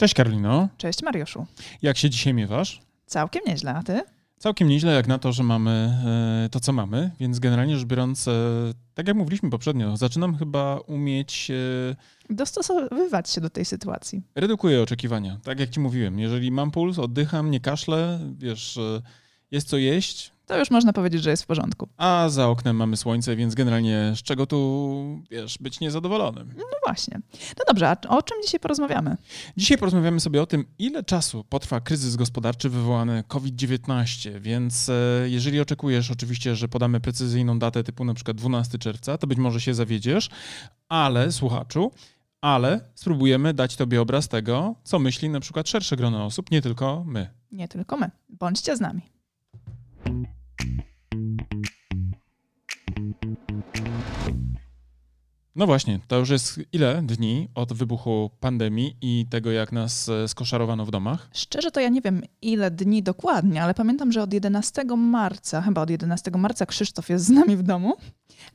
Cześć Karolino. Cześć Mariuszu. Jak się dzisiaj miewasz? Całkiem nieźle, a ty? Całkiem nieźle, jak na to, że mamy e, to, co mamy, więc generalnie rzecz biorąc, e, tak jak mówiliśmy poprzednio, zaczynam chyba umieć. E, Dostosowywać się do tej sytuacji. Redukuję oczekiwania. Tak jak ci mówiłem, jeżeli mam puls, oddycham, nie kaszlę, wiesz, jest co jeść, to już można powiedzieć, że jest w porządku. A za oknem mamy słońce, więc generalnie z czego tu, wiesz, być niezadowolonym? No właśnie. No dobrze, a o czym dzisiaj porozmawiamy? Dzisiaj porozmawiamy sobie o tym, ile czasu potrwa kryzys gospodarczy wywołany COVID-19, więc e, jeżeli oczekujesz oczywiście, że podamy precyzyjną datę typu na przykład 12 czerwca, to być może się zawiedziesz, ale słuchaczu, ale spróbujemy dać Tobie obraz tego, co myśli na przykład szersze grono osób, nie tylko my. Nie tylko my. Bądźcie z nami. No właśnie, to już jest ile dni od wybuchu pandemii i tego, jak nas e, skoszarowano w domach? Szczerze to ja nie wiem ile dni dokładnie, ale pamiętam, że od 11 marca, chyba od 11 marca Krzysztof jest z nami w domu,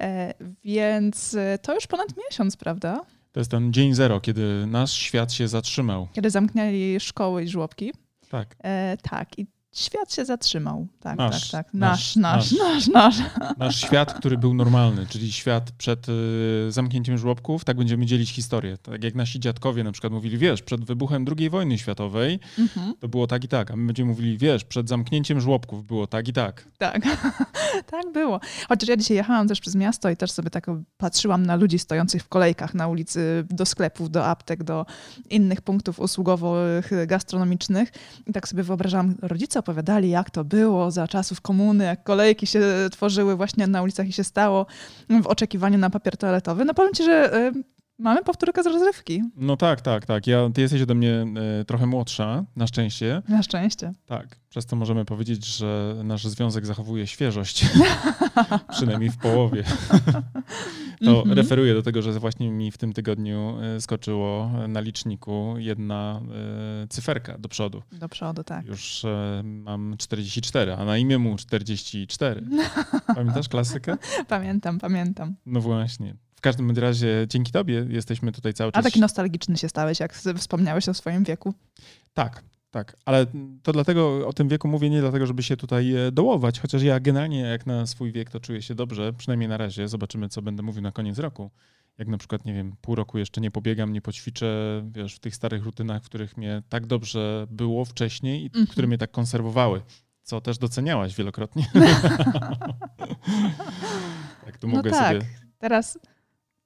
e, więc e, to już ponad miesiąc, prawda? To jest ten dzień zero, kiedy nasz świat się zatrzymał. Kiedy zamknęli szkoły i żłobki. Tak. E, tak, i świat się zatrzymał. Tak, nasz, tak, tak. Nasz, nasz, nasz, nasz, nasz. Nasz świat, który był normalny, czyli świat przed y, zamknięciem żłobków, tak będziemy dzielić historię. Tak jak nasi dziadkowie na przykład mówili, wiesz, przed wybuchem II wojny światowej mhm. to było tak i tak, a my będziemy mówili, wiesz, przed zamknięciem żłobków było tak i tak. Tak, tak było. Chociaż ja dzisiaj jechałam też przez miasto i też sobie tak patrzyłam na ludzi stojących w kolejkach na ulicy do sklepów, do aptek, do innych punktów usługowych, gastronomicznych i tak sobie wyobrażałam rodzice opowiadali, jak to było za czasów komuny, jak kolejki się tworzyły właśnie na ulicach i się stało w oczekiwaniu na papier toaletowy. No powiem ci, że mamy powtórkę z rozrywki. No tak, tak, tak. Ja, ty jesteś ode mnie y, trochę młodsza, na szczęście. Na szczęście. Tak. Przez to możemy powiedzieć, że nasz związek zachowuje świeżość. Przynajmniej w połowie. to mm -hmm. referuje do tego, że właśnie mi w tym tygodniu e, skoczyło na liczniku jedna e, cyferka do przodu. Do przodu, tak. Już e, mam 44, a na imię mu 44. Pamiętasz klasykę? Pamiętam, pamiętam. No właśnie. W każdym razie dzięki tobie jesteśmy tutaj cały czas. A taki nostalgiczny się stałeś, jak wspomniałeś o swoim wieku. Tak, tak, ale to dlatego o tym wieku mówię nie dlatego, żeby się tutaj e, dołować, chociaż ja generalnie jak na swój wiek to czuję się dobrze, przynajmniej na razie. Zobaczymy, co będę mówił na koniec roku. Jak na przykład, nie wiem, pół roku jeszcze nie pobiegam, nie poćwiczę, wiesz, w tych starych rutynach, w których mnie tak dobrze było wcześniej i mm -hmm. które mnie tak konserwowały, co też doceniałaś wielokrotnie. tak, no mogę tak. sobie... Teraz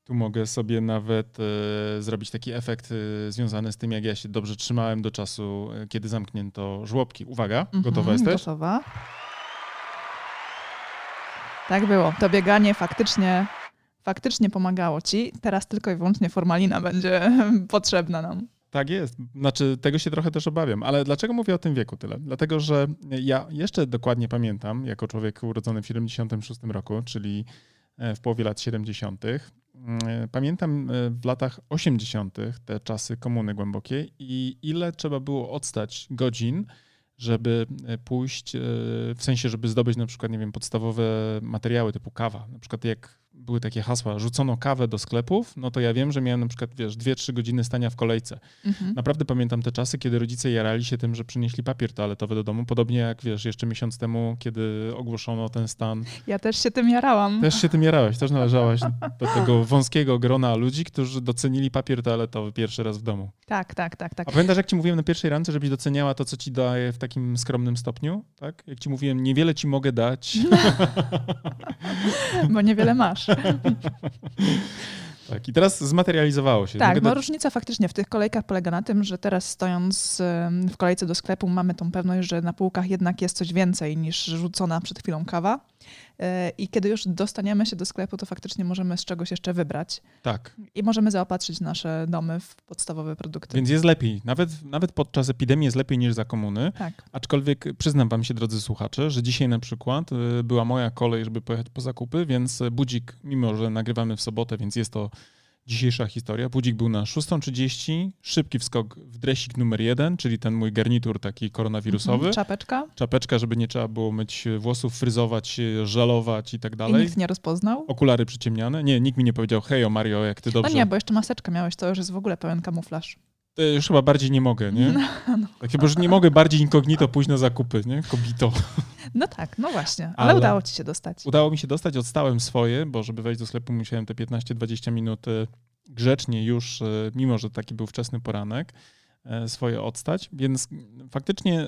tu mogę sobie nawet e, zrobić taki efekt e, związany z tym, jak ja się dobrze trzymałem do czasu, e, kiedy zamknięto żłobki. Uwaga, mhm, gotowa jesteś? Gotowa. Tak było. To bieganie faktycznie, faktycznie pomagało ci. Teraz tylko i wyłącznie formalina będzie potrzebna nam. Tak jest. Znaczy, tego się trochę też obawiam. Ale dlaczego mówię o tym wieku tyle? Dlatego, że ja jeszcze dokładnie pamiętam, jako człowiek urodzony w 76 roku, czyli w połowie lat 70., E, pamiętam e, w latach 80. te czasy komuny głębokiej i ile trzeba było odstać godzin, żeby e, pójść, w sensie, żeby zdobyć na przykład, nie wiem, podstawowe materiały typu kawa. Na przykład jak były takie hasła, rzucono kawę do sklepów, no to ja wiem, że miałem na przykład, wiesz, 2-3 godziny stania w kolejce. Mhm. Naprawdę pamiętam te czasy, kiedy rodzice jarali się tym, że przynieśli papier toaletowy do domu, podobnie jak, wiesz, jeszcze miesiąc temu, kiedy ogłoszono ten stan. Ja też się tym jarałam. Też się tym jarałeś, też należałaś do tego wąskiego grona ludzi, którzy docenili papier toaletowy pierwszy raz w domu. Tak, tak, tak. tak. A pamiętasz, jak ci mówiłem na pierwszej randce, żebyś doceniała to, co ci daje w takim skromnym stopniu? Tak? Jak ci mówiłem, niewiele ci mogę dać. Bo niewiele masz. Tak, i teraz zmaterializowało się. Tak, bo różnica faktycznie w tych kolejkach polega na tym, że teraz stojąc w kolejce do sklepu mamy tą pewność, że na półkach jednak jest coś więcej niż rzucona przed chwilą kawa. I kiedy już dostaniemy się do sklepu, to faktycznie możemy z czegoś jeszcze wybrać. Tak. I możemy zaopatrzyć nasze domy w podstawowe produkty. Więc jest lepiej. Nawet, nawet podczas epidemii jest lepiej niż za komuny. Tak. Aczkolwiek przyznam wam się, drodzy słuchacze, że dzisiaj na przykład y, była moja kolej, żeby pojechać po zakupy, więc budzik, mimo że nagrywamy w sobotę, więc jest to dzisiejsza historia. Budzik był na 6.30, szybki wskok w dresik numer jeden, czyli ten mój garnitur taki koronawirusowy. Mhm, czapeczka. Czapeczka, żeby nie trzeba było myć włosów, fryzować, żalować i tak dalej. I nikt nie rozpoznał? Okulary przyciemniane. Nie, nikt mi nie powiedział, hej o Mario, jak ty dobrze... No nie, bo jeszcze maseczkę miałeś, to już jest w ogóle pełen kamuflaż. To już chyba bardziej nie mogę, nie? No, no. Tak, bo już nie mogę bardziej incognito pójść na zakupy, nie? Kobito. No tak, no właśnie, ale, ale, udało ci się dostać. Udało mi się dostać, odstałem swoje, bo żeby wejść do sklepu musiałem te 15-20 minut e, grzecznie już, e, mimo że taki był wczesny poranek, swoje odstać, więc faktycznie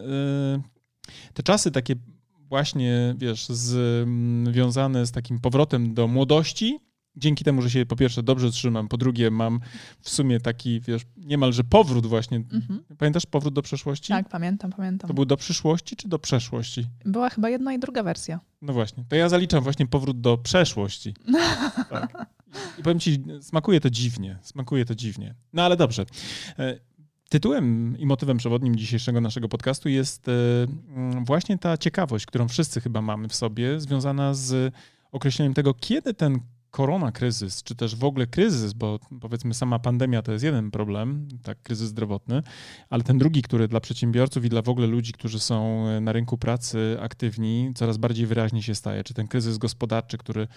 te czasy takie właśnie, wiesz, związane z takim powrotem do młodości, dzięki temu, że się po pierwsze dobrze trzymam, po drugie mam w sumie taki, wiesz, niemalże powrót właśnie. Mhm. Pamiętasz powrót do przeszłości? Tak, pamiętam, pamiętam. To był do przyszłości czy do przeszłości? Była chyba jedna i druga wersja. No właśnie, to ja zaliczam właśnie powrót do przeszłości. tak. I powiem ci, smakuje to dziwnie, smakuje to dziwnie. No ale dobrze. E, tytułem i motywem przewodnim dzisiejszego naszego podcastu jest e, mm, właśnie ta ciekawość, którą wszyscy chyba mamy w sobie, związana z określeniem tego, kiedy ten korona kryzys, czy też w ogóle kryzys, bo powiedzmy sama pandemia to jest jeden problem, tak, kryzys zdrowotny, ale ten drugi, który dla przedsiębiorców i dla w ogóle ludzi, którzy są e, na rynku pracy aktywni, coraz bardziej wyraźnie się staje, czy ten kryzys gospodarczy, który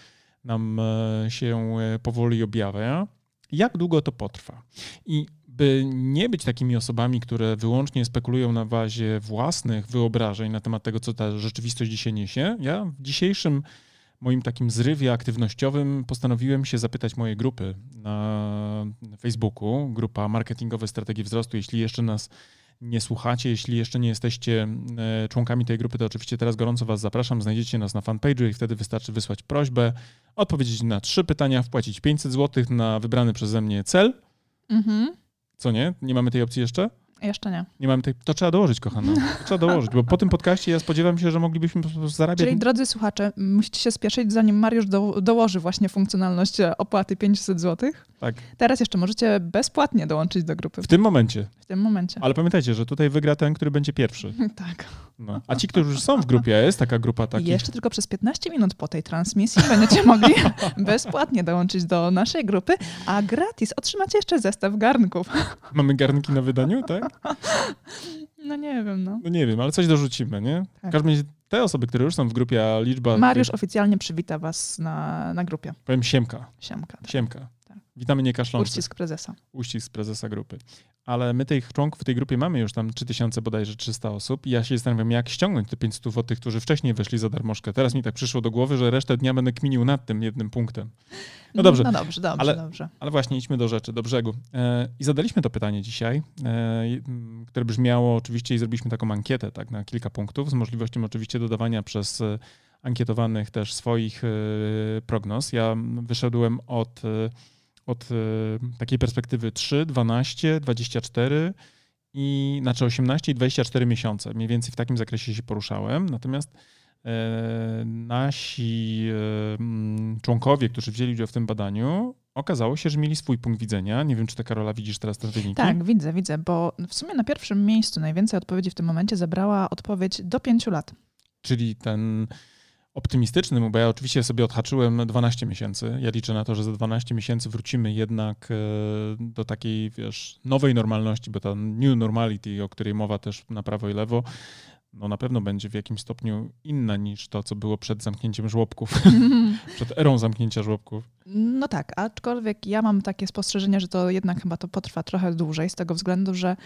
nam e, się e, powoli objawia, jak długo to potrwa. I by nie być takimi osobami, które wyłącznie spekulują na bazie własnych wyobrażeń na temat tego, co ta rzeczywistość dzisiaj niesie, ja w dzisiejszym moim takim zrywie aktywnościowym postanowiłem się zapytać mojej grupy na Facebooku, grupa Marketingowe Strategii Wzrostu. Jeśli jeszcze nas nie słuchacie, jeśli jeszcze nie jesteście e, członkami tej grupy, to oczywiście teraz gorąco Was zapraszam. Znajdziecie nas na fanpage'u i wtedy wystarczy wysłać prośbę, odpowiedzieć na trzy pytania, wpłacić 500 zł na wybrany przeze mnie cel. Mhm. Co nie? Nie mamy tej opcji jeszcze? Jeszcze nie. Nie mamy tej... To trzeba dołożyć, kochana. Trzeba dołożyć, bo po tym podcaście ja spodziewam się, że moglibyśmy po prostu zarabiać. Czyli drodzy słuchacze, musicie się spieszyć, zanim Mariusz do, dołoży właśnie funkcjonalność opłaty 500 zł. Tak. Teraz jeszcze możecie bezpłatnie dołączyć do grupy. W tym momencie. W tym momencie. Ale pamiętajcie, że tutaj wygra ten, który będzie pierwszy. tak. No. A ci, którzy już są w grupie, jest taka grupa takich. Jeszcze tylko przez 15 minut po tej transmisji będziecie mogli bezpłatnie dołączyć do naszej grupy, a gratis otrzymacie jeszcze zestaw garnków. Mamy garnki na wydaniu, tak? No nie wiem, no. No nie wiem, ale coś dorzucimy, nie? Tak. Razie te osoby, które już są w grupie, a liczba... Mariusz tych... oficjalnie przywita was na, na grupie. Powiem Siemka. Siemka. Tak. Siemka. Witamy nie kaszlący. Uścisk prezesa. Uścisk prezesa grupy ale my tych członków w tej grupie mamy już tam 3000 bodajże 300 osób i ja się zastanawiam, jak ściągnąć te 500 od tych, którzy wcześniej weszli za darmożkę. Teraz mi tak przyszło do głowy, że resztę dnia będę kminił nad tym jednym punktem. No dobrze. No dobrze, dobrze, ale, dobrze. Ale właśnie idźmy do rzeczy, do brzegu. E, I zadaliśmy to pytanie dzisiaj, e, które brzmiało oczywiście i zrobiliśmy taką ankietę tak, na kilka punktów z możliwością oczywiście dodawania przez e, ankietowanych też swoich prognoz. Ja wyszedłem od od e, takiej perspektywy 3, 12, 24 i znaczy 18 i 24 miesiące. Mniej więcej w takim zakresie się poruszałem. Natomiast e, nasi e, członkowie, którzy wzięli udział w tym badaniu, okazało się, że mieli swój punkt widzenia. Nie wiem, czy ty, Karola, widzisz teraz te wyniki? Tak, widzę, widzę, bo w sumie na pierwszym miejscu najwięcej odpowiedzi w tym momencie zabrała odpowiedź do 5 lat. Czyli ten optymistycznym, bo ja oczywiście sobie odhaczyłem 12 miesięcy. Ja liczę na to, że za 12 miesięcy wrócimy jednak e, do takiej, wiesz, nowej normalności, bo ta new normality, o której mowa też na prawo i lewo, no na pewno będzie w jakimś stopniu inna niż to, co było przed zamknięciem żłobków, przed erą zamknięcia żłobków. No tak, aczkolwiek ja mam takie spostrzeżenie, że to jednak chyba to potrwa trochę dłużej, z tego względu, że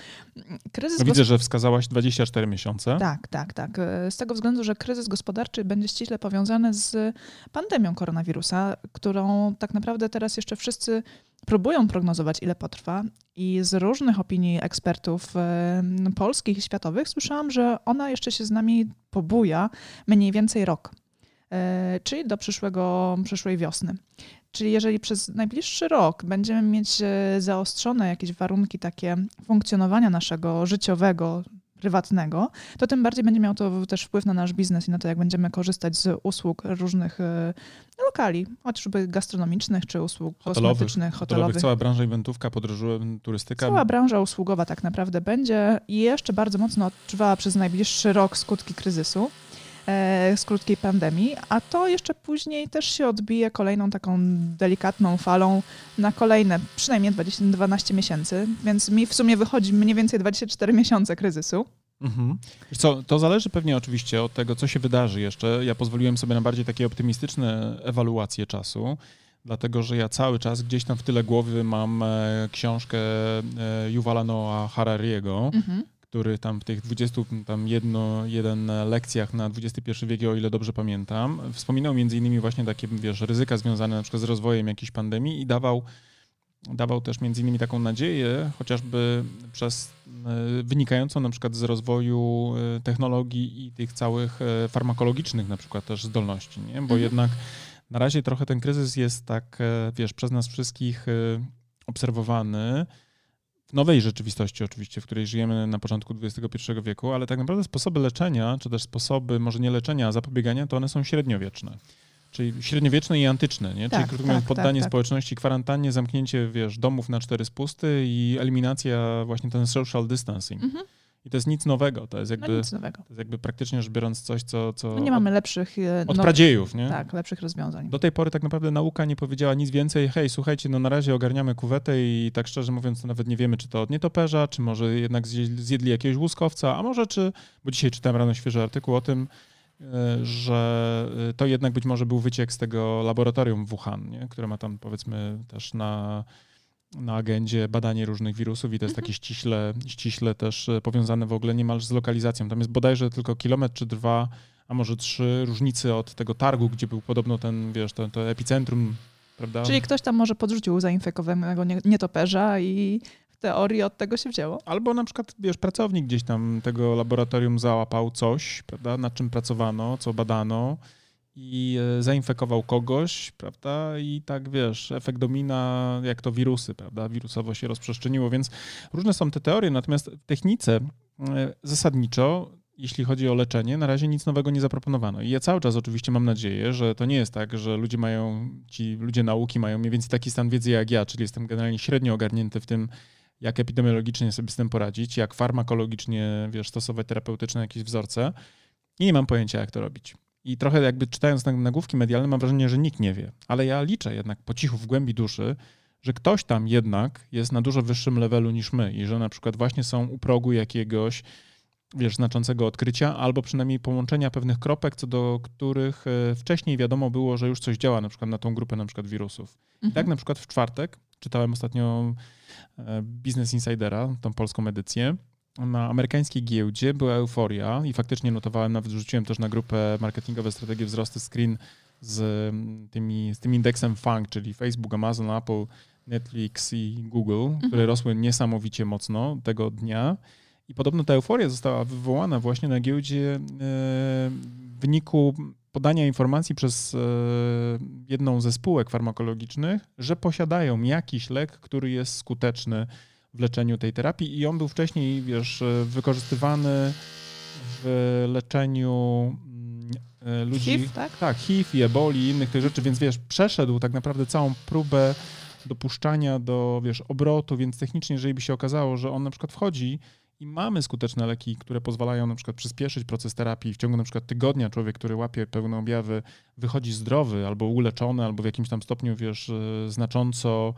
kryzys... No widzę, że wskazałaś 24 miesiące. Tak, tak, tak. Z tego względu, że kryzys gospodarczy będzie ściśle powiązany z pandemią koronawirusa, którą tak naprawdę teraz jeszcze wszyscy próbują prognozować, ile potrwa. I z różnych opinii ekspertów polskich i światowych słyszałam, że ona jeszcze się z nami pobuja mniej więcej rok, e, czyli do przyszłego, przyszłej wiosny. Czyli jeżeli przez najbliższy rok będziemy mieć e, zaostrzone jakieś warunki takie funkcjonowania naszego życiowego, prywatnego, to tym bardziej będzie miało to też wpływ na nasz biznes i na to, jak będziemy korzystać z usług różnych e, lokali, chociażby gastronomicznych czy usług hotelowych, kosmetycznych, hotelowych. hotelowych. Cała branża eventovka, podróży, turystyka. Cała branża usługowa tak naprawdę będzie i jeszcze bardzo mocno odczuwała przez najbliższy rok skutki kryzysu e, z krótkiej pandemii, a to jeszcze później też się odbije kolejną taką delikatną falą na kolejne przynajmniej 20, 12 miesięcy, więc mi w sumie wychodzi mniej więcej 24 miesiące kryzysu. Mhm. Co, to zależy pewnie oczywiście od tego, co się wydarzy jeszcze. Ja pozwoliłem sobie na bardziej takie optymistyczne ewaluacje czasu. dlatego że ja cały czas gdzieś tam w tyle głowy mam e, książkę e, Yuvala Noah Harariego, mhm. Który tam w tych 20 tam jedno, jeden lekcjach na XXI wiek, o ile dobrze pamiętam, wspominał między innymi właśnie takie, wiesz, ryzyka związane na przykład z rozwojem jakiejś pandemii i dawał dawał też między innymi taką nadzieję, chociażby przez e, wynikającą na przykład z rozwoju e, technologii i tych całych e, farmakologicznych na przykład też zdolności, nie? bo mhm. jednak na razie trochę ten kryzys jest tak, wiesz, przez nas wszystkich obserwowany w nowej rzeczywistości oczywiście, w której żyjemy na początku XXI wieku, ale tak naprawdę sposoby leczenia, czy też sposoby może nie leczenia, a zapobiegania, to one są średniowieczne. Czyli średniowieczne i antyczne, nie? Tak, Czyli krótko mówiąc, tak, poddanie tak, społeczności kwarantannie, zamknięcie, wiesz, domów na cztery spusty i eliminacja właśnie ten social distancing. Mhm. I to jest nic nowego, to jest no jakby, no nic nowego. To jest jakby praktycznie rzecz biorąc coś, co... co no nie mamy lepszych... E, od no, pradziejów, nie? Tak, lepszych rozwiązań. Do tej pory tak naprawdę nauka nie powiedziała nic więcej. Hej, słuchajcie, no na razie ogarniamy kuwetę i tak szczerze mówiąc, to nawet nie wiemy, czy to od nietoperza, czy może jednak zjedli jakiegoś łuskowca, a może czy... Bo dzisiaj czytałem rano świeży artykuł o tym, E, że e, to jednak być może był wyciek z tego laboratorium w Wuhan, nie? które ma tam powiedzmy też na, na agendzie badanie różnych wirusów i to jest mhm. takie ściśle, ściśle też e, powiązane w ogóle niemal z lokalizacją. Tam jest bodajże tylko kilometr czy dwa, a może trzy różnicy od tego targu, gdzie był podobno ten, wiesz, to, to epicentrum Prawda? Czyli ktoś tam może podrzucił zainfekowanego nietoperza i teorii od tego się wzięło. Albo na przykład, wiesz, pracownik gdzieś tam tego laboratorium załapał coś, prawda, nad czym pracowano, co badano i e, zainfekował kogoś, prawda, i tak, wiesz, efekt domina, jak to wirusy, prawda, wirusowo się rozprzestrzeniło, więc różne są te teorie, natomiast w technice e, zasadniczo jeśli chodzi o leczenie, na razie nic nowego nie zaproponowano. I ja cały czas oczywiście mam nadzieję, że to nie jest tak, że ludzie mają, ci ludzie nauki mają mniej więcej taki stan wiedzy jak ja, czyli jestem generalnie średnio ogarnięty w tym, jak epidemiologicznie sobie z tym poradzić, jak farmakologicznie, wiesz, stosować terapeutyczne jakieś wzorce i nie mam pojęcia, jak to robić. I trochę jakby czytając nagłówki medialne mam wrażenie, że nikt nie wie, ale ja liczę jednak po cichu w głębi duszy, że ktoś tam jednak jest na dużo wyższym levelu niż my i że na przykład właśnie są u progu jakiegoś, wiesz, znaczącego odkrycia albo przynajmniej połączenia pewnych kropek, co do których e, wcześniej wiadomo było, że już coś działa na przykład na tą grupę na przykład wirusów. Mhm. I tak na przykład w czwartek czytałem ostatnio e, Business Insidera, tą polską edycję. Na amerykańskiej giełdzie była euforia i faktycznie notowałem, nawet wrzuciłem też na grupę marketingowe strategie wzrostu screen z, mm, tymi, z tym indeksem FANG, czyli Facebook, Amazon, Apple, Netflix i Google, mhm. które rosły niesamowicie mocno tego dnia. I podobno ta euforia została wywołana właśnie na giełdzie e, w wyniku podania informacji przez e, jedną ze spółek farmakologicznych, że posiadają jakiś lek, który jest skuteczny w leczeniu tej terapii i on był wcześniej, wiesz, e, wykorzystywany w leczeniu mm, e, ludzi. HIV, tak? Tak, HIV i eboli i innych tych rzeczy, więc wiesz, przeszedł tak naprawdę całą próbę dopuszczania do, wiesz, obrotu, więc technicznie, jeżeli by się okazało, że on na przykład wchodzi i mamy skuteczne leki, które pozwalają na przykład przyspieszyć proces terapii. W ciągu na przykład tygodnia człowiek, który łapie pełne objawy, wychodzi zdrowy albo uleczony, albo w jakimś tam stopniu, wiesz, e, znacząco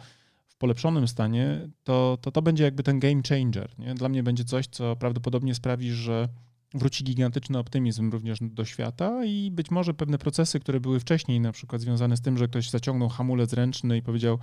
polepszonym stanie, to to, to będzie jakby ten game changer. Nie? Dla mnie będzie coś, co prawdopodobnie sprawi, że wróci gigantyczny optymizm również do świata i być może pewne procesy, które były wcześniej na przykład związane z tym, że ktoś zaciągnął hamulec ręczny i powiedział,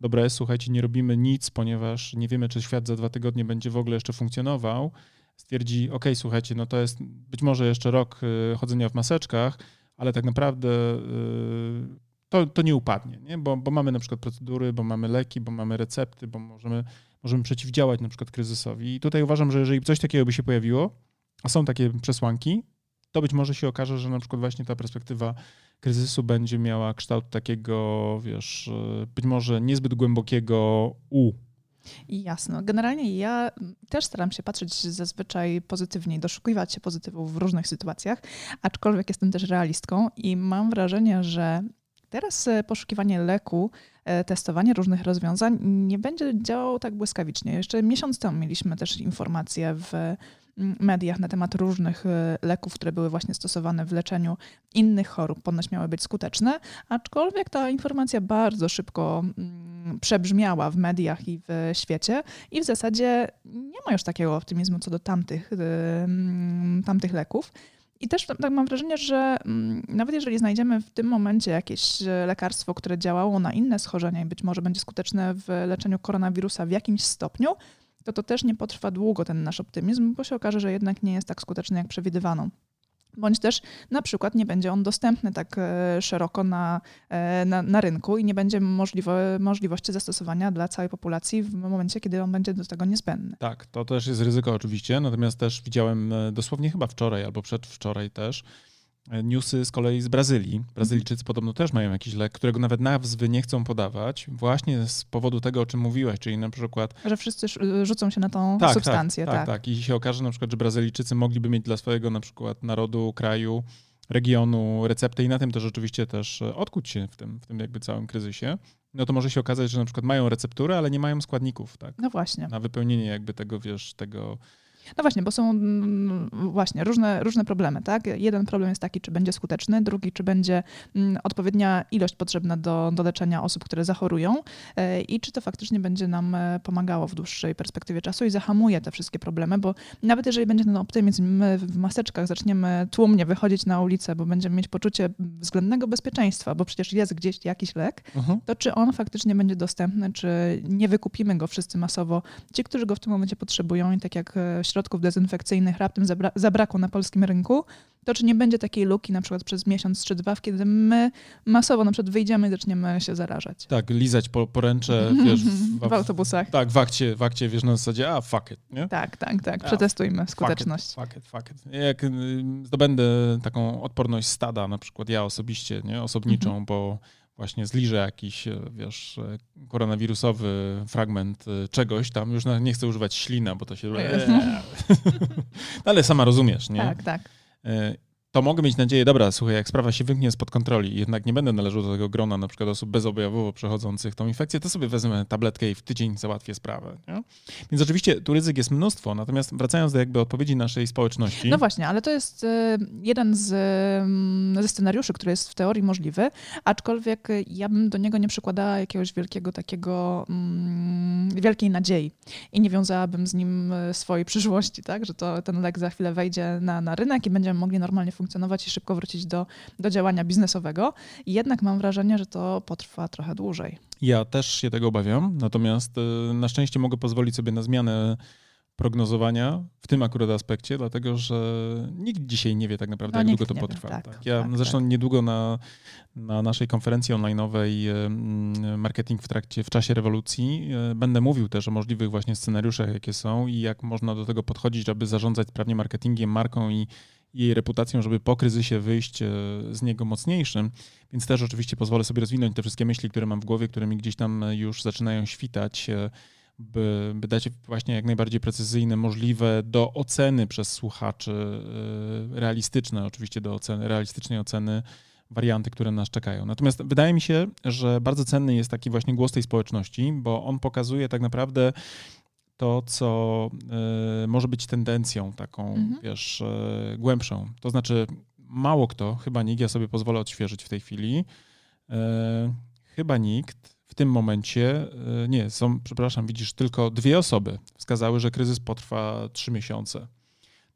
dobra, słuchajcie, nie robimy nic, ponieważ nie wiemy, czy świat za dwa tygodnie będzie w ogóle jeszcze funkcjonował, stwierdzi, ok, słuchajcie, no to jest być może jeszcze rok y, chodzenia w maseczkach, ale tak naprawdę y, to, to nie upadnie, nie? Bo, bo mamy na przykład procedury, bo mamy leki, bo mamy recepty, bo możemy, możemy przeciwdziałać na przykład kryzysowi. I tutaj uważam, że jeżeli coś takiego by się pojawiło, a są takie przesłanki, to być może się okaże, że na przykład właśnie ta perspektywa kryzysu będzie miała kształt takiego, wiesz, być może niezbyt głębokiego U. Jasno. Generalnie ja też staram się patrzeć zazwyczaj pozytywnie, doszukiwać się pozytywów w różnych sytuacjach, aczkolwiek jestem też realistką i mam wrażenie, że teraz e, poszukiwanie leku, e, testowanie różnych rozwiązań nie będzie działało tak błyskawicznie. Jeszcze miesiąc temu mieliśmy też informacje w mediach na temat różnych e, leków, które były właśnie stosowane w leczeniu innych chorób, ponoć miały być skuteczne, aczkolwiek ta informacja bardzo szybko mm, przebrzmiała w mediach i w świecie i w zasadzie nie ma już takiego optymizmu co do tamtych, mm, tamtych leków. I też tak mam wrażenie, że mm, nawet jeżeli znajdziemy w tym momencie jakieś e, lekarstwo, które działało na inne schorzenia i być może będzie skuteczne w leczeniu koronawirusa w jakimś stopniu, to to też nie potrwa długo ten nasz optymizm, bo się okaże, że jednak nie jest tak skuteczny, jak przewidywano bądź też na przykład nie będzie on dostępny tak e, szeroko na, e, na, na rynku i nie będzie możliwe, możliwości zastosowania dla całej populacji w momencie, kiedy on będzie do tego niezbędny. Tak, to też jest ryzyko oczywiście, natomiast też widziałem e, dosłownie chyba wczoraj albo przedwczoraj też, newsy z kolei z Brazylii. Brazylijczycy mhm. podobno też mają jakiś lek, którego nawet nazwy nie chcą podawać, właśnie z powodu tego, o czym mówiłeś, czyli na przykład... Że wszyscy rzucą się na tą tak, tak substancję. Tak, tak, tak, tak. I się okaże na przykład, że Brazylijczycy mogliby mieć dla swojego na przykład narodu, kraju, regionu receptę i na tym też oczywiście też e, odkuć się w tym, w tym jakby całym kryzysie, no to może się okazać, że na przykład mają recepturę, ale nie mają składników, tak? No właśnie. Na wypełnienie jakby tego, wiesz, tego no właśnie, bo są mm, właśnie różne, różne problemy, tak? Jeden problem jest taki, czy będzie skuteczny, drugi, czy będzie mm, odpowiednia ilość potrzebna do, do leczenia osób, które zachorują e, i czy to faktycznie będzie nam e, pomagało w dłuższej perspektywie czasu i zahamuje te wszystkie problemy, bo nawet jeżeli będzie ten optymizm, my w maseczkach zaczniemy tłumnie wychodzić na ulicę, bo będziemy mieć poczucie względnego bezpieczeństwa, bo przecież jest gdzieś jakiś lek, uh-huh. to czy on faktycznie będzie dostępny, czy nie wykupimy go wszyscy masowo, ci, którzy go w tym momencie potrzebują i tak jak e, środków dezynfekcyjnych raptem zabra zabrakło na polskim rynku, to czy nie będzie takiej luki na przykład przez miesiąc czy dwa, kiedy my masowo na przykład wyjdziemy i zaczniemy się zarażać. Tak, lizać po, poręcze, wiesz, w, w, autobusach. Tak, w akcie, w akcie, wiesz, na zasadzie, a fuck it, nie? Tak, tak, tak, przetestujmy skuteczność. Fuck it, fuck it, fuck it. Jak y, zdobędę taką odporność stada, na przykład ja osobiście, nie, osobniczą, mhm. bo właśnie zliżę jakiś, e, wiesz, e, koronawirusowy fragment e, czegoś tam, już nie chcę używać ślina, bo to się... Ale sama rozumiesz, nie? Tak, tak to mogę mieć nadzieję, dobra, słuchaj, jak sprawa się wymknie spod kontroli, jednak nie będę należał do tego grona na przykład osób bezobjawowo przechodzących tą infekcję, to sobie wezmę tabletkę i w tydzień załatwię sprawę. Nie? Więc oczywiście tu ryzyk jest mnóstwo, natomiast wracając do jakby odpowiedzi naszej społeczności. No właśnie, ale to jest y, jeden z, mm, ze scenariuszy, który jest w teorii możliwy, aczkolwiek ja bym do niego nie przykładała jakiegoś wielkiego takiego, mm, wielkiej nadziei i nie wiązałabym z nim y, swojej przyszłości, tak, że to ten lek za chwilę wejdzie na, na rynek i będziemy mogli normalnie funkcjonować funkcjonować i szybko wrócić do, do działania biznesowego. Jednak mam wrażenie, że to potrwa trochę dłużej. Ja też się tego obawiam, natomiast y, na szczęście mogę pozwolić sobie na zmianę prognozowania w tym akurat aspekcie, dlatego że nikt dzisiaj nie wie tak naprawdę, no, jak długo to potrwa. Tak, tak. Ja tak, zresztą tak. niedługo na, na naszej konferencji online'owej y, Marketing w trakcie, w czasie rewolucji y, będę mówił też o możliwych właśnie scenariuszach, jakie są i jak można do tego podchodzić, aby zarządzać sprawnie marketingiem, marką i jej reputacją, żeby po kryzysie wyjść e, z niego mocniejszym. Więc też oczywiście pozwolę sobie rozwinąć te wszystkie myśli, które mam w głowie, które mi gdzieś tam już zaczynają świtać, e, by, by dać właśnie jak najbardziej precyzyjne, możliwe do oceny przez słuchaczy, e, realistyczne oczywiście do oceny, realistycznej oceny warianty, które nas czekają. Natomiast wydaje mi się, że bardzo cenny jest taki właśnie głos tej społeczności, bo on pokazuje tak naprawdę to, co y, może być tendencją taką, mhm. wiesz, y, głębszą. To znaczy, mało kto, chyba nikt, ja sobie pozwolę odświeżyć w tej chwili, y, chyba nikt w tym momencie, nie, są, przepraszam, widzisz, tylko dwie osoby wskazały, że kryzys potrwa trzy miesiące.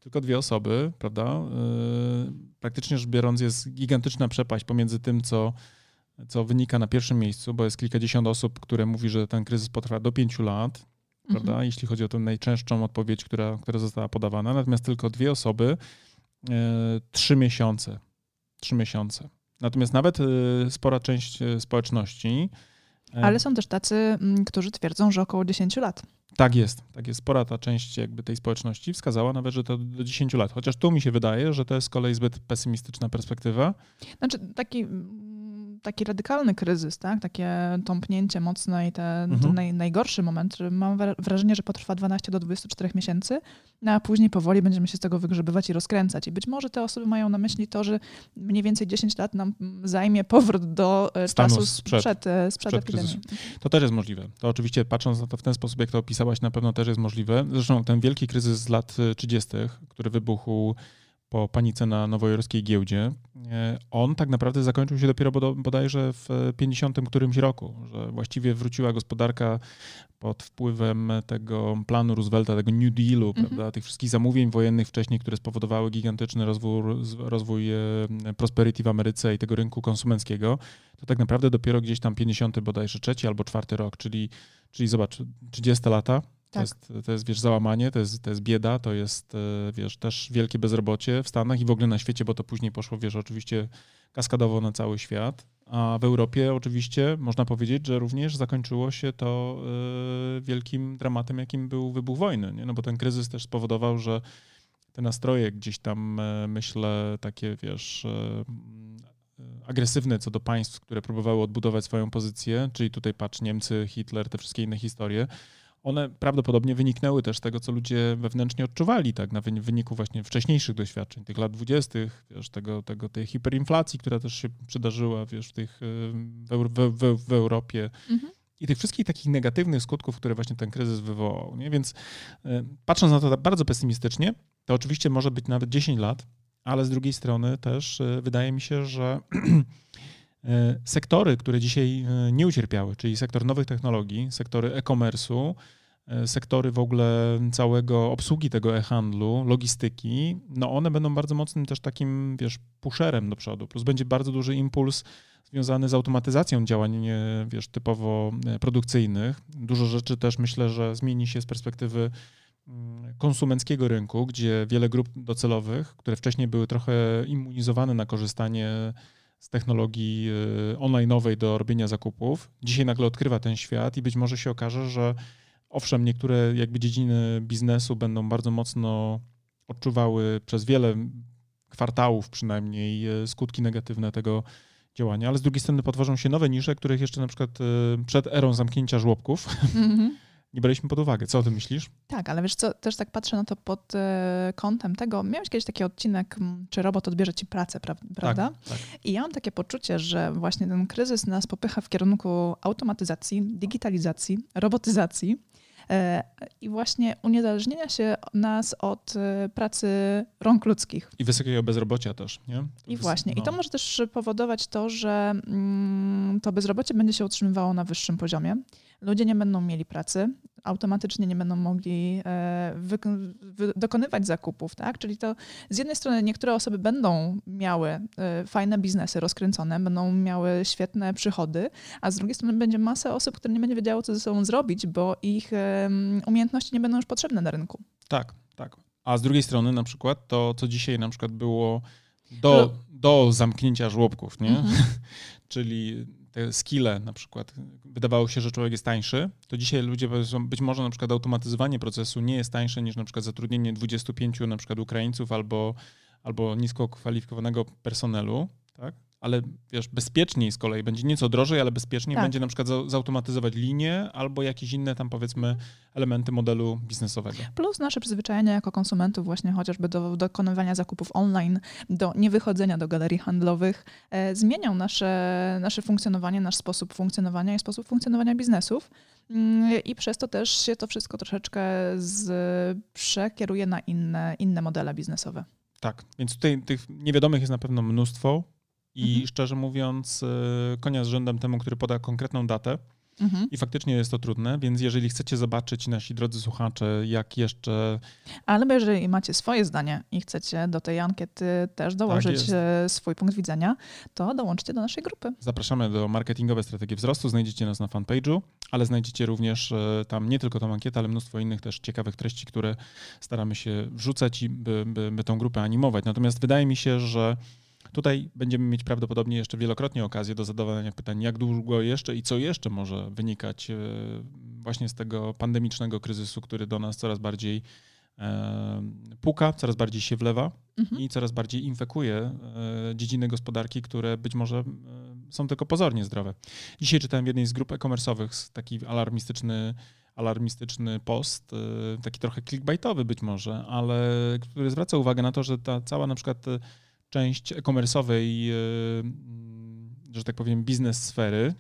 Tylko dwie osoby, prawda? Praktycznie rzecz biorąc, jest gigantyczna przepaść pomiędzy tym, co, co wynika na pierwszym miejscu, bo jest kilkadziesiąt osób, które mówi, że ten kryzys potrwa do pięciu lat prawda? Mhm. Jeśli chodzi o tę najczęstszą odpowiedź, która, która została podawana. Natomiast tylko dwie osoby, e, trzy miesiące. Trzy miesiące. Natomiast nawet e, spora część e, społeczności. Ale są też tacy, którzy twierdzą, że około 10 lat. Tak jest, tak jest. Spora ta część jakby tej społeczności wskazała nawet, że to do 10 lat. Chociaż tu mi się wydaje, że to jest z kolei zbyt pesymistyczna perspektywa. Znaczy taki taki radykalny kryzys, tak? takie tąpnięcie mocne i ten, mhm. ten naj, najgorszy moment, mam wrażenie, że potrwa 12 do 24 miesięcy, no a później powoli będziemy się z tego wygrzebywać i rozkręcać. I być może te osoby mają na myśli to, że mniej więcej 10 lat nam zajmie powrót do e, Stanu czasu sprzed, sprzed, e, sprzed, sprzed epidemii. To też jest możliwe. To oczywiście patrząc na to w ten sposób, jak to opisałaś, na pewno też jest możliwe. Zresztą ten wielki kryzys z lat 30., który wybuchł po panice na nowojorskiej giełdzie, e, on tak naprawdę zakończył się dopiero bodajże w 50 którymś roku, że właściwie wróciła gospodarka pod wpływem tego planu Roosevelta, tego New Dealu, mhm. prawda, tych wszystkich zamówień wojennych wcześniej, które spowodowały gigantyczny rozwój, rozwój e, prosperity w Ameryce i tego rynku konsumenckiego, to tak naprawdę dopiero gdzieś tam 50 bodajże trzeci albo czwarty rok, czyli, czyli zobacz, 30 lata, to, tak. jest, to jest, wiesz, załamanie, to jest, to jest bieda, to jest, e, wiesz, też wielkie bezrobocie w Stanach i w ogóle na świecie, bo to później poszło, wiesz, oczywiście kaskadowo na cały świat. A w Europie oczywiście można powiedzieć, że również zakończyło się to y, wielkim dramatem, jakim był wybuch wojny, nie? no bo ten kryzys też spowodował, że te nastroje gdzieś tam, y, myślę, takie, wiesz, agresywne co do państw, które próbowały odbudować swoją pozycję, czyli tutaj patrz Niemcy, Hitler, te wszystkie inne historie, one prawdopodobnie wyniknęły też z tego, co ludzie wewnętrznie odczuwali, tak, na wyniku właśnie wcześniejszych doświadczeń, tych lat dwudziestych, wiesz, tego, tego, tej hiperinflacji, która też się przydarzyła, wiesz, w, tych, w, w, w Europie. Mhm. I tych wszystkich takich negatywnych skutków, które właśnie ten kryzys wywołał. Nie? Więc e, patrząc na to bardzo pesymistycznie, to oczywiście może być nawet 10 lat, ale z drugiej strony też e, wydaje mi się, że sektory, które dzisiaj nie ucierpiały, czyli sektor nowych technologii, sektory e-commerce'u, E, sektory w ogóle całego obsługi tego e-handlu, logistyki, no one będą bardzo mocnym też takim, wiesz, pusherem do przodu. Plus będzie bardzo duży impuls związany z automatyzacją działań, wiesz, typowo e, produkcyjnych. Dużo rzeczy też myślę, że zmieni się z perspektywy mm, konsumenckiego rynku, gdzie wiele grup docelowych, które wcześniej były trochę immunizowane na korzystanie z technologii e, online'owej do robienia zakupów, dzisiaj nagle odkrywa ten świat i być może się okaże, że Owszem, niektóre jakby dziedziny biznesu będą bardzo mocno odczuwały przez wiele kwartałów przynajmniej e, skutki negatywne tego działania, ale z drugiej strony potworzą się nowe nisze, których jeszcze na przykład e, przed erą zamknięcia żłobków mm-hmm. Nie braliśmy pod uwagę. Co o tym myślisz? Tak, ale wiesz co, też tak patrzę na to pod e, kątem tego, miałeś kiedyś taki odcinek, czy robot odbierze ci pracę, pra- prawda? Tak, tak. I ja mam takie poczucie, że właśnie ten kryzys nas popycha w kierunku automatyzacji, digitalizacji, robotyzacji, E, i właśnie uniezależnienia się nas od e, pracy rąk ludzkich. I wysokiego bezrobocia też, nie? I właśnie. No. I to może też powodować to, że mm, to bezrobocie będzie się utrzymywało na wyższym poziomie. Ludzie nie będą mieli pracy, automatycznie nie będą mogli e, dokonywać zakupów, tak? Czyli to z jednej strony niektóre osoby będą miały e, fajne biznesy rozkręcone, będą miały świetne przychody, a z drugiej strony będzie masa osób, które nie będzie wiedziało, co ze sobą zrobić, bo ich umiejętności nie będą już potrzebne na rynku. Tak, tak. A z drugiej strony na przykład to, co dzisiaj na przykład było do, do zamknięcia żłobków, nie? Mhm. Czyli skille na przykład, wydawało się, że człowiek jest tańszy, to dzisiaj ludzie powiedzą, być może na przykład automatyzowanie procesu nie jest tańsze niż na przykład zatrudnienie 25 na przykład Ukraińców albo, albo nisko kwalifikowanego personelu, tak? Ale wiesz, bezpieczniej z kolei, będzie nieco drożej, ale bezpieczniej tak. będzie na przykład zautomatyzować linię albo jakieś inne tam powiedzmy elementy modelu biznesowego. Plus nasze przyzwyczajenia jako konsumentów właśnie chociażby do dokonywania zakupów online, do niewychodzenia do galerii handlowych, e, zmienią nasze, nasze funkcjonowanie, nasz sposób funkcjonowania i sposób funkcjonowania biznesów. Mm, I przez to też się to wszystko troszeczkę z, przekieruje na inne, inne modele biznesowe. Tak, więc tutaj tych niewiadomych jest na pewno mnóstwo. I mhm. szczerze mówiąc, e, konia z rzędem temu, który poda konkretną datę. Mhm. I faktycznie jest to trudne, więc jeżeli chcecie zobaczyć, nasi drodzy słuchacze, jak jeszcze. Ale jeżeli macie swoje zdanie i chcecie do tej ankiety też dołożyć tak swój punkt widzenia, to dołączcie do naszej grupy. Zapraszamy do marketingowe strategie wzrostu. Znajdziecie nas na fanpage'u, ale znajdziecie również e, tam nie tylko tą ankietę, ale mnóstwo innych też ciekawych treści, które staramy się wrzucać i by, by, by tą grupę animować. Natomiast wydaje mi się, że Tutaj będziemy mieć prawdopodobnie jeszcze wielokrotnie okazję do zadawania pytań, jak długo jeszcze i co jeszcze może wynikać e, właśnie z tego pandemicznego kryzysu, który do nas coraz bardziej e, puka, coraz bardziej się wlewa mhm. i coraz bardziej infekuje e, dziedziny gospodarki, które być może są tylko pozornie zdrowe. Dzisiaj czytałem w jednej z grup e-commerce'owych taki alarmistyczny alarmistyczny post, taki trochę clickbaitowy być może, ale który zwraca uwagę na to, że ta cała na przykład część e-commerce'owej, e, że tak powiem, biznes sfery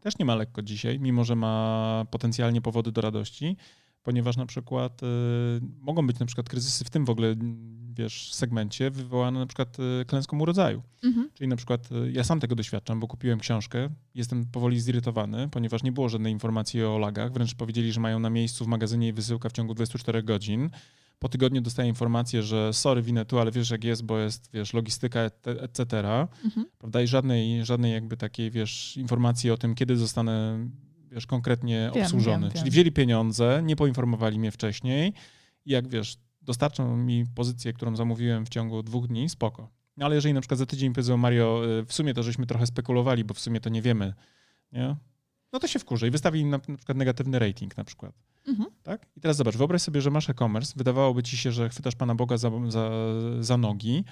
też nie ma lekko dzisiaj, mimo że ma potencjalnie powody do radości, ponieważ na przykład e, mogą być na przykład kryzysy w tym w ogóle wiesz, segmencie wywołane na przykład y, klęską urodzaju. Mhm. Czyli na przykład ja sam tego doświadczam, bo kupiłem książkę, jestem powoli zirytowany, ponieważ nie było żadnej informacji o lagach, wręcz powiedzieli, że mają na miejscu w magazynie i wysyłka w ciągu 24 godzin. Po tygodniu dostaję informację, że sorry, winę tu, ale wiesz jak jest, bo jest, wiesz, logistyka, etc., Mhm. prawda? I żadnej, żadnej jakby takiej, wiesz, informacji o tym, kiedy zostanę, wiesz, konkretnie Wiem, obsłużony. wiem, Czyli wiem. wzięli pieniądze, nie poinformowali mnie wcześniej i jak, wiesz, dostarczą mi pozycję, którą zamówiłem w ciągu dwóch dni, spoko. No ale jeżeli na przykład za tydzień powiedzą Mario, y, w sumie to żeśmy trochę spekulowali, bo w sumie to nie wiemy, nie? No to się wkurzy i wystawi na, na przykład negatywny rating na przykład. Mhm. Tak? I teraz zobacz, wyobraź sobie, że masz e-commerce, wydawałoby ci się, że chwytasz Pana Boga za, za, za nogi,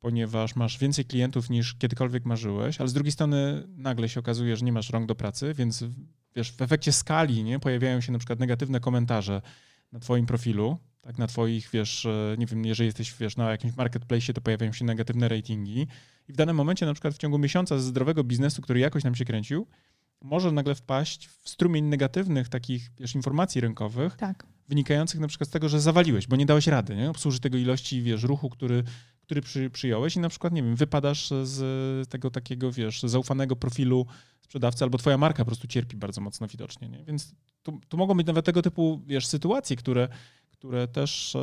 ponieważ masz więcej klientów niż kiedykolwiek marzyłeś, ale z drugiej strony nagle się okazuje, że nie masz rąk do pracy, więc wiesz, w efekcie skali nie, pojawiają się na przykład negatywne komentarze na twoim profilu, tak, na twoich, wiesz, e, nie wiem, jeżeli jesteś, wiesz, na jakimś marketplace, to pojawiają się negatywne ratingi i w danym momencie, na przykład w ciągu miesiąca ze zdrowego biznesu, który jakoś nam się kręcił, może nagle wpaść w strumień negatywnych takich, wiesz, informacji rynkowych, Tak. wynikających na przykład z tego, że zawaliłeś, bo nie dałeś rady, nie? Obsłużyć tego ilości, wiesz, ruchu, który, który przy, przyjąłeś i na przykład, nie wiem, wypadasz z tego takiego, wiesz, zaufanego profilu sprzedawcy albo twoja marka po prostu cierpi bardzo mocno widocznie, nie? Więc tu, tu mogą być nawet tego typu, wiesz, sytuacje, które, które też e,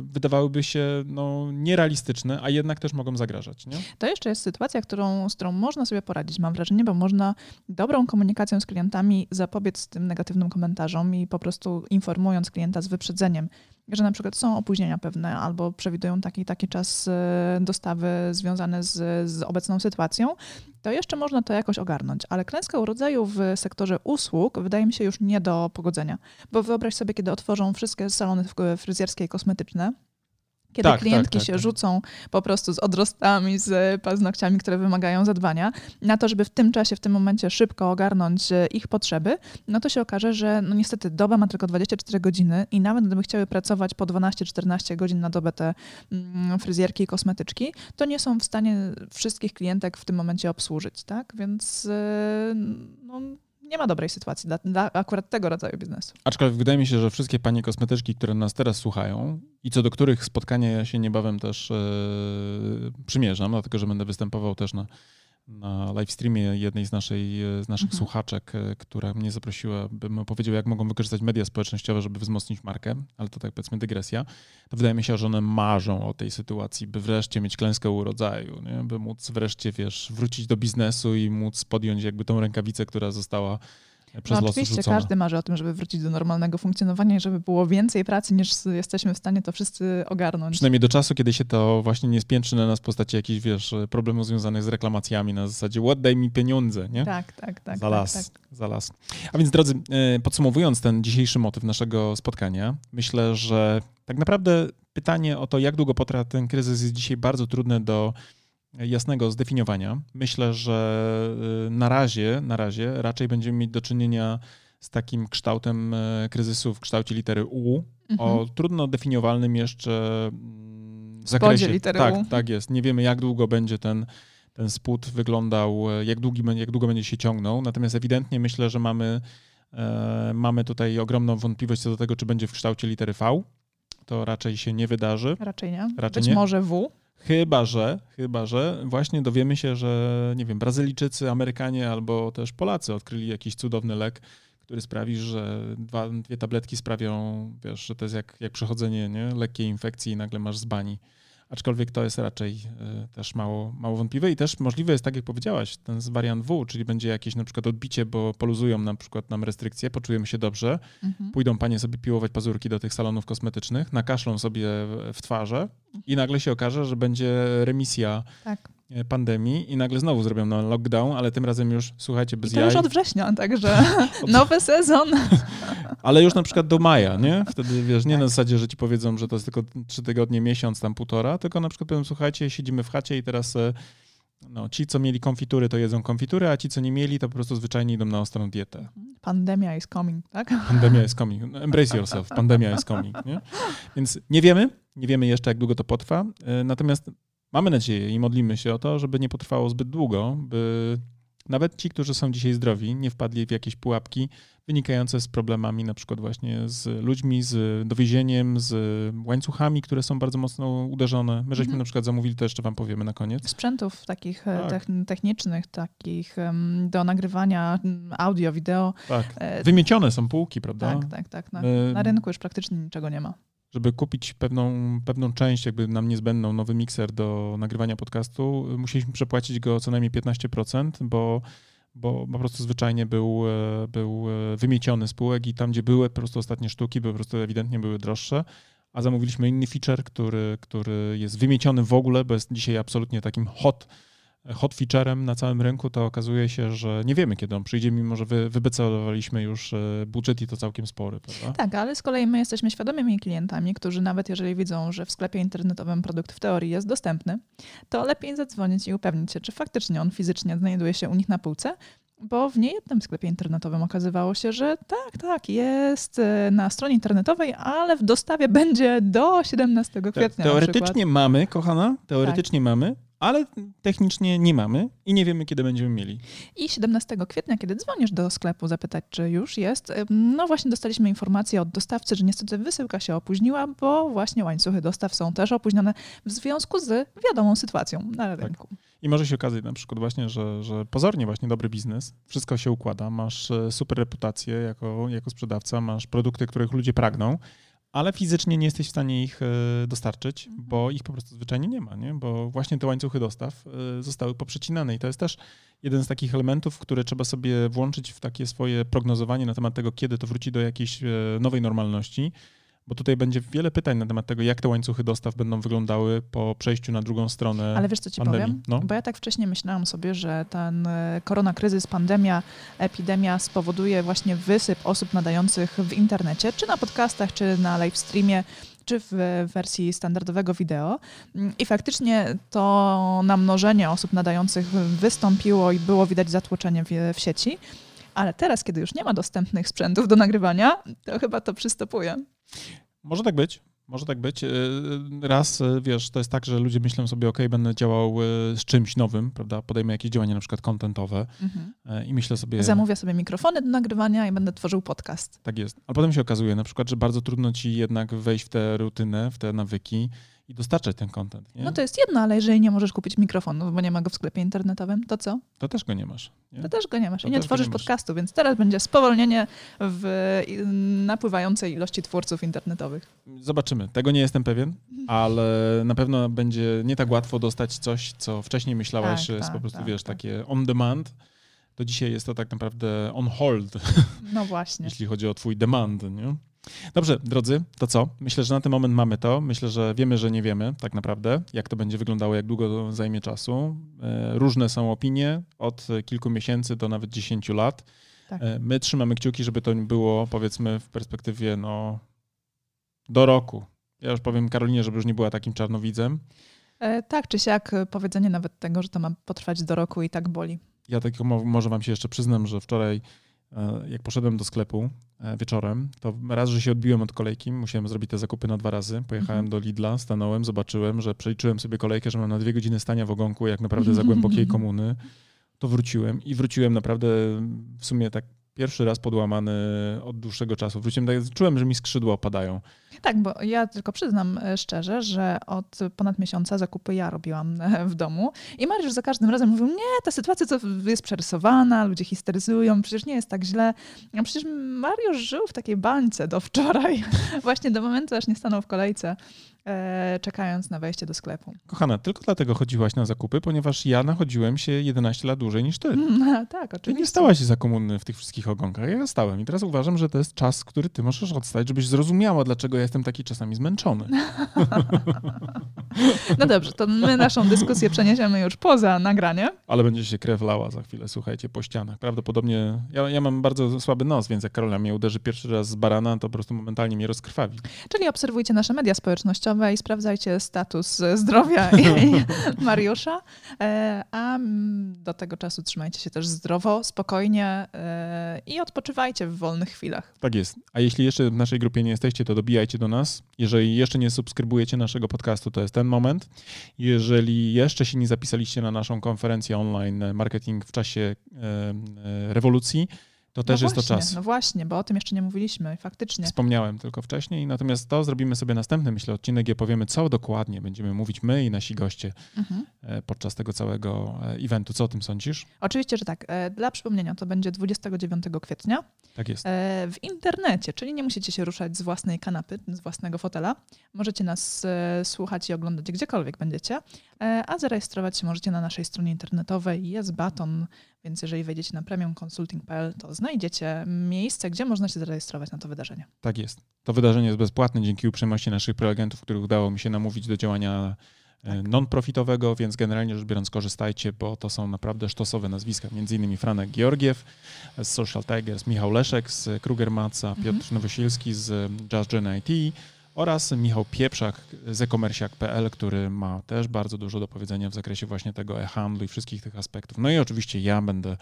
wydawałyby się no, nierealistyczne, a jednak też mogą zagrażać, nie? To jeszcze jest sytuacja, którą, z którą można sobie poradzić, mam wrażenie, bo można dobrą komunikacją z klientami zapobiec tym negatywnym komentarzom i po prostu informując klienta z wyprzedzeniem, że na przykład są opóźnienia pewne albo przewidują taki taki czas e, dostawy związany z, z obecną sytuacją, to jeszcze można to jakoś ogarnąć. Ale klęska urodzaju w sektorze usług wydaje mi się już nie do pogodzenia. Bo wyobraź sobie, kiedy otworzą wszystkie salony fryzjerskie i kosmetyczne, kiedy Tak, tak, klientki tak, się tak. rzucą po prostu z odrostami, z paznokciami, które wymagają zadbania, na to, żeby w tym czasie, w tym momencie szybko ogarnąć e, ich potrzeby, no to się okaże, że no niestety doba ma tylko 24 godziny i nawet gdyby chciały pracować po 12-14 godzin na dobę te mm, fryzjerki i kosmetyczki, to nie są w stanie wszystkich klientek w tym momencie obsłużyć, tak? Więc e, no, nie ma dobrej sytuacji dla, dla akurat tego rodzaju biznesu. Aczkolwiek wydaje mi się, że wszystkie panie kosmetyczki, które nas teraz słuchają i co do których spotkania ja się niebawem też e, przymierzam, dlatego że będę występował też na, na live streamie jednej z, naszej, e, z naszych Mhm. słuchaczek, e, która mnie zaprosiła, bym opowiedział, jak mogą wykorzystać media społecznościowe, żeby wzmocnić markę, ale to tak powiedzmy dygresja, to wydaje mi się, że one marzą o tej sytuacji, by wreszcie mieć klęskę urodzaju, nie? by móc wreszcie, wiesz, wrócić do biznesu i móc podjąć jakby tą rękawicę, która została przez No oczywiście rzucona. każdy marzy o tym, żeby wrócić do normalnego funkcjonowania i żeby było więcej pracy niż jesteśmy w stanie to wszyscy ogarnąć. Przynajmniej do czasu, kiedy się to właśnie nie spiętrzy na nas w postaci jakichś, wiesz, problemów związanych z reklamacjami na zasadzie oddaj mi pieniądze, nie? Tak, tak, tak. za tak, las, tak. za las. A więc drodzy, e, podsumowując ten dzisiejszy motyw naszego spotkania, myślę, że tak naprawdę pytanie o to, jak długo potrwa ten kryzys jest dzisiaj bardzo trudne do jasnego zdefiniowania. Myślę, że e, na razie, na razie raczej będziemy mieć do czynienia z takim kształtem e, kryzysu w kształcie litery U, Mhm. o trudno definiowalnym jeszcze mm, zakresie. litery tak, U. tak jest. Nie wiemy, jak długo będzie ten, ten spód wyglądał, e, jak, długi, będzie- jak długo będzie się ciągnął. Natomiast ewidentnie myślę, że mamy, e, mamy tutaj ogromną wątpliwość co do tego, czy będzie w kształcie litery V. To raczej się nie wydarzy. Raczej nie. Raczej Być nie. może W. Chyba, że, chyba, że właśnie dowiemy się, że nie wiem, Brazylijczycy, Amerykanie albo też Polacy odkryli jakiś cudowny lek, który sprawi, że dwa, dwie tabletki sprawią, wiesz, że to jest jak, jak przechodzenie nie? lekkiej infekcji i nagle masz z bani. Aczkolwiek to jest raczej y, też mało, mało wątpliwe i też możliwe jest, tak jak powiedziałaś, ten z wariant W, czyli będzie jakieś na przykład odbicie, bo poluzują na przykład nam restrykcje, poczujemy się dobrze, Mhm. pójdą panie sobie piłować pazurki do tych salonów kosmetycznych, nakaszlą sobie w- w twarze i nagle się okaże, że będzie remisja Tak. E, pandemii i nagle znowu zrobią na lockdown, ale tym razem już, słuchajcie, I bez to jaj, już od września, także nowy sezon. ale już na przykład do maja, nie? Wtedy, wiesz, nie Tak. na zasadzie, że ci powiedzą, że to jest tylko trzy tygodnie, miesiąc, tam półtora, tylko na przykład powiedzą, słuchajcie, siedzimy w chacie i teraz e, no, ci, co mieli konfitury, to jedzą konfitury, a ci, co nie mieli, to po prostu zwyczajnie idą na ostrą dietę. Pandemia is coming, tak? Pandemia is coming. No, Embrace yourself. Pandemia is coming. Nie? Więc nie wiemy, nie wiemy jeszcze, jak długo to potrwa. E, Natomiast mamy nadzieję i modlimy się o to, żeby nie potrwało zbyt długo, by nawet ci, którzy są dzisiaj zdrowi, nie wpadli w jakieś pułapki wynikające z problemami na przykład właśnie z ludźmi, z dowiezieniem, z łańcuchami, które są bardzo mocno uderzone. My żeśmy Mhm. na przykład zamówili, to jeszcze wam powiemy na koniec. Sprzętów takich e, Tak. techn- technicznych, takich do nagrywania audio, wideo. Tak. E, Wymiecione są półki, prawda? tak, tak, tak. Na, E, na rynku już praktycznie niczego nie ma. Żeby kupić pewną, pewną część, jakby nam niezbędną, nowy mikser do nagrywania podcastu, musieliśmy przepłacić go co najmniej 15%, bo, bo po prostu zwyczajnie był, e, był e, wymieciony z półek i tam, gdzie były po prostu ostatnie sztuki, były po prostu ewidentnie były droższe, a zamówiliśmy inny feature, który, który jest wymieciony w ogóle, bo jest dzisiaj absolutnie takim hot, hot featurem na całym rynku, to okazuje się, że nie wiemy, kiedy on przyjdzie, mimo że wy, wybecalowaliśmy już e, budżet i to całkiem spory, prawda? Tak, ale z kolei my jesteśmy świadomymi klientami, którzy nawet jeżeli widzą, że w sklepie internetowym produkt w teorii jest dostępny, to lepiej zadzwonić i upewnić się, czy faktycznie on fizycznie znajduje się u nich na półce, bo w niejednym sklepie internetowym okazywało się, że tak, tak, jest e, na stronie internetowej, ale w dostawie będzie do 17 Tak, kwietnia. teoretycznie mamy, kochana, teoretycznie mamy, ale technicznie nie mamy i nie wiemy, kiedy będziemy mieli. I 17 kwietnia, kiedy dzwonisz do sklepu zapytać, czy już jest, no właśnie dostaliśmy informację od dostawcy, że niestety wysyłka się opóźniła, bo właśnie łańcuchy dostaw są też opóźnione w związku z wiadomą sytuacją na rynku. I może się okazać na przykład właśnie, że, że pozornie właśnie dobry biznes, wszystko się układa, masz e, super reputację jako, jako sprzedawca, masz produkty, których ludzie pragną, ale fizycznie nie jesteś w stanie ich e, dostarczyć, bo ich po prostu zwyczajnie nie ma, nie? bo właśnie te łańcuchy dostaw e, zostały poprzecinane. I to jest też jeden z takich elementów, które trzeba sobie włączyć w takie swoje prognozowanie na temat tego, kiedy to wróci do jakiejś e, nowej normalności, bo tutaj będzie wiele pytań na temat tego, jak te łańcuchy dostaw będą wyglądały po przejściu na drugą stronę Ale wiesz, co ci pandemii. powiem? No. Bo ja tak wcześniej myślałam sobie, że ten e, koronakryzys, pandemia, epidemia spowoduje właśnie wysyp osób nadających w internecie, czy na podcastach, czy na live streamie, czy w wersji standardowego wideo. Mm, I faktycznie to namnożenie osób nadających wystąpiło i było widać zatłoczenie w, w sieci. Ale teraz, kiedy już nie ma dostępnych sprzętów do nagrywania, to chyba to przystopuje. Może tak być. Może tak być. Yy, Raz, yy, wiesz, to jest tak, że ludzie myślą sobie, ok, będę działał yy, z czymś nowym, prawda? Podejmę jakieś działania na przykład kontentowe Mhm. i myślę sobie, Zamówię sobie mikrofony do nagrywania i będę tworzył podcast. tak jest. Ale potem się okazuje na przykład, że bardzo trudno ci jednak wejść w tę rutynę, w te nawyki i dostarczać ten kontent. Nie? No to jest jedno, ale jeżeli nie możesz kupić mikrofonu, bo nie ma go w sklepie internetowym, to co? To też go nie masz. Nie? To też go nie masz To i nie tworzysz nie podcastu, więc teraz będzie spowolnienie w napływającej ilości twórców internetowych. Zobaczymy. Tego nie jestem pewien, ale na pewno będzie nie tak łatwo dostać coś, co wcześniej myślałaś, Tak, że jest tak, po prostu, tak, wiesz, tak. takie on demand. To dzisiaj jest to tak naprawdę on hold. No właśnie. jeśli chodzi o twój demand. Nie? Dobrze, drodzy, to co? Myślę, że na ten moment mamy to. Myślę, że wiemy, że nie wiemy tak naprawdę, jak to będzie wyglądało, jak długo to zajmie czasu. E, Różne są opinie, od kilku miesięcy do nawet 10 lat. Tak. E, My trzymamy kciuki, żeby to było, powiedzmy, w perspektywie no, do roku. Ja już powiem Karolinie, żeby już nie była takim czarnowidzem. E, tak czy siak powiedzenie nawet tego, że to ma potrwać do roku i tak boli. Ja mo- może wam się jeszcze przyznam, że wczoraj, jak poszedłem do sklepu e, wieczorem, to raz, że się odbiłem od kolejki, musiałem zrobić te zakupy na dwa razy. Pojechałem Mhm. do Lidla, stanąłem, zobaczyłem, że przeliczyłem sobie kolejkę, że mam na dwie godziny stania w ogonku, jak naprawdę za głębokiej komuny. To wróciłem i wróciłem naprawdę w sumie tak pierwszy raz podłamany od dłuższego czasu. Wróciłem, tak, czułem, że mi skrzydła opadają. Tak, bo ja tylko przyznam e, szczerze, że od ponad miesiąca zakupy ja robiłam e, w domu i Mariusz za każdym razem mówił, nie, ta sytuacja to jest przerysowana, ludzie histeryzują, przecież nie jest tak źle. A przecież Mariusz żył w takiej bańce do wczoraj, właśnie do momentu, aż nie stanął w kolejce, e, czekając na wejście do sklepu. Kochana, tylko dlatego chodziłaś na zakupy, ponieważ ja nachodziłem się 11 lat dłużej niż ty. Mm, tak, Ty oczywiście. nie stałaś za komuny w tych wszystkich ogonkach. Ja stałem i teraz uważam, że to jest czas, który ty możesz odstać, żebyś zrozumiała, dlaczego ja jestem taki czasami zmęczony. No dobrze, to my naszą dyskusję przeniesiemy już poza nagranie. Ale będzie się krew lała za chwilę, słuchajcie, po ścianach. Prawdopodobnie, ja, ja mam bardzo słaby nos, więc jak Karola mnie uderzy pierwszy raz z barana, to po prostu momentalnie mnie rozkrwawi. Czyli obserwujcie nasze media społecznościowe i sprawdzajcie status zdrowia i Mariusza. E, A mm, do tego czasu trzymajcie się też zdrowo, spokojnie e, i odpoczywajcie w wolnych chwilach. Tak jest. A jeśli jeszcze w naszej grupie nie jesteście, to dobijajcie wbijajcie do nas. Jeżeli jeszcze nie subskrybujecie naszego podcastu, to jest ten moment. Jeżeli jeszcze się nie zapisaliście na naszą konferencję online Marketing w czasie e, e, rewolucji, to też no jest właśnie, to czas. No właśnie, bo o tym jeszcze nie mówiliśmy, faktycznie. Wspomniałem tylko wcześniej, natomiast to zrobimy sobie następny, myślę, odcinek, gdzie powiemy, co dokładnie będziemy mówić my i nasi goście Mhm. e, podczas tego całego e, eventu. Co o tym sądzisz? Oczywiście, że tak. E, Dla przypomnienia, to będzie 29 kwietnia Tak jest. w internecie, czyli nie musicie się ruszać z własnej kanapy, z własnego fotela. Możecie nas słuchać i oglądać gdziekolwiek będziecie, a zarejestrować się możecie na naszej stronie internetowej. Jest baton, więc jeżeli wejdziecie na premiumconsulting.pl, to znajdziecie miejsce, gdzie można się zarejestrować na to wydarzenie. Tak jest. To wydarzenie jest bezpłatne dzięki uprzejmości naszych prelegentów, których udało mi się namówić do działania e, Tak. non-profitowego, więc generalnie rzecz biorąc korzystajcie, bo to są naprawdę sztosowe nazwiska, między innymi Franek Georgiew z Social Tigers, Michał Leszek z Kruger Matza, Mhm. Piotr Nowosilski z Just Gen IT oraz Michał Pieprzak z e-commerciak.pl, który ma też bardzo dużo do powiedzenia w zakresie właśnie tego e-handlu i wszystkich tych aspektów. No i oczywiście ja będę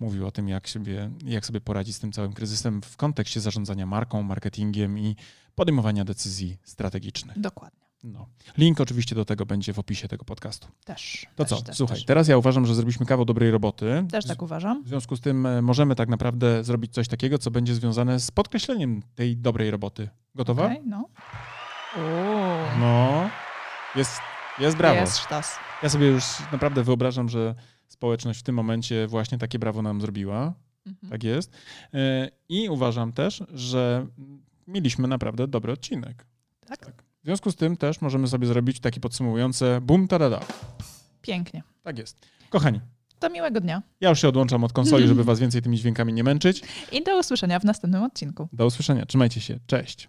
mówił o tym, jak sobie, jak sobie poradzić z tym całym kryzysem w kontekście zarządzania marką, marketingiem i podejmowania decyzji strategicznych. Dokładnie. No. Link oczywiście do tego będzie w opisie tego podcastu. Też. To też, co? Też, Słuchaj, też. teraz ja uważam, że zrobiliśmy kawał dobrej roboty. Też tak uważam. W związku z tym e, możemy tak naprawdę zrobić coś takiego, co będzie związane z podkreśleniem tej dobrej roboty. Gotowa? Okej, no. Uuu, No. Jest, jest brawo. Jest sztos. Ja sobie już naprawdę wyobrażam, że społeczność w tym momencie właśnie takie brawo nam zrobiła. Mhm. Tak jest. E, I uważam też, że mieliśmy naprawdę dobry odcinek. Tak? W związku z tym też możemy sobie zrobić taki podsumowujące bum tadada. Pięknie. Tak jest. Kochani, Do miłego dnia ja już się odłączam od konsoli, żeby was więcej tymi dźwiękami nie męczyć. i do usłyszenia w następnym odcinku. Do usłyszenia. Trzymajcie się. Cześć.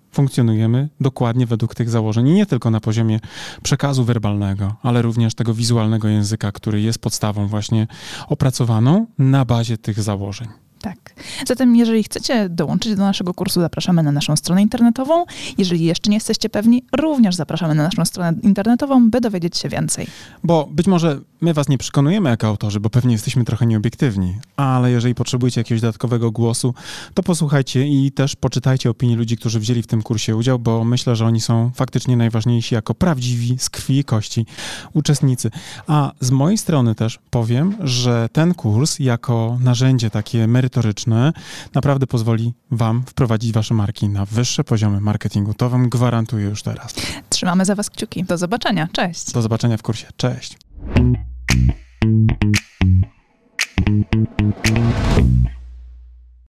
funkcjonujemy dokładnie według tych założeń. I nie tylko na poziomie przekazu werbalnego, ale również tego wizualnego języka, który jest podstawą właśnie opracowaną na bazie tych założeń. Tak. Zatem, jeżeli chcecie dołączyć do naszego kursu, zapraszamy na naszą stronę internetową. Jeżeli jeszcze nie jesteście pewni, również zapraszamy na naszą stronę internetową, by dowiedzieć się więcej. Bo być może my was nie przekonujemy jako autorzy, bo pewnie jesteśmy trochę nieobiektywni, ale jeżeli potrzebujecie jakiegoś dodatkowego głosu, to posłuchajcie i też poczytajcie opinie ludzi, którzy wzięli w tym kursie udział, bo myślę, że oni są faktycznie najważniejsi jako prawdziwi z krwi i kości uczestnicy. A z mojej strony też powiem, że ten kurs jako narzędzie takie merytoryczne naprawdę pozwoli Wam wprowadzić Wasze marki na wyższe poziomy marketingu. To Wam gwarantuję już teraz. Trzymamy za Was kciuki. Do zobaczenia. Cześć. Do zobaczenia w kursie. Cześć. Thank you.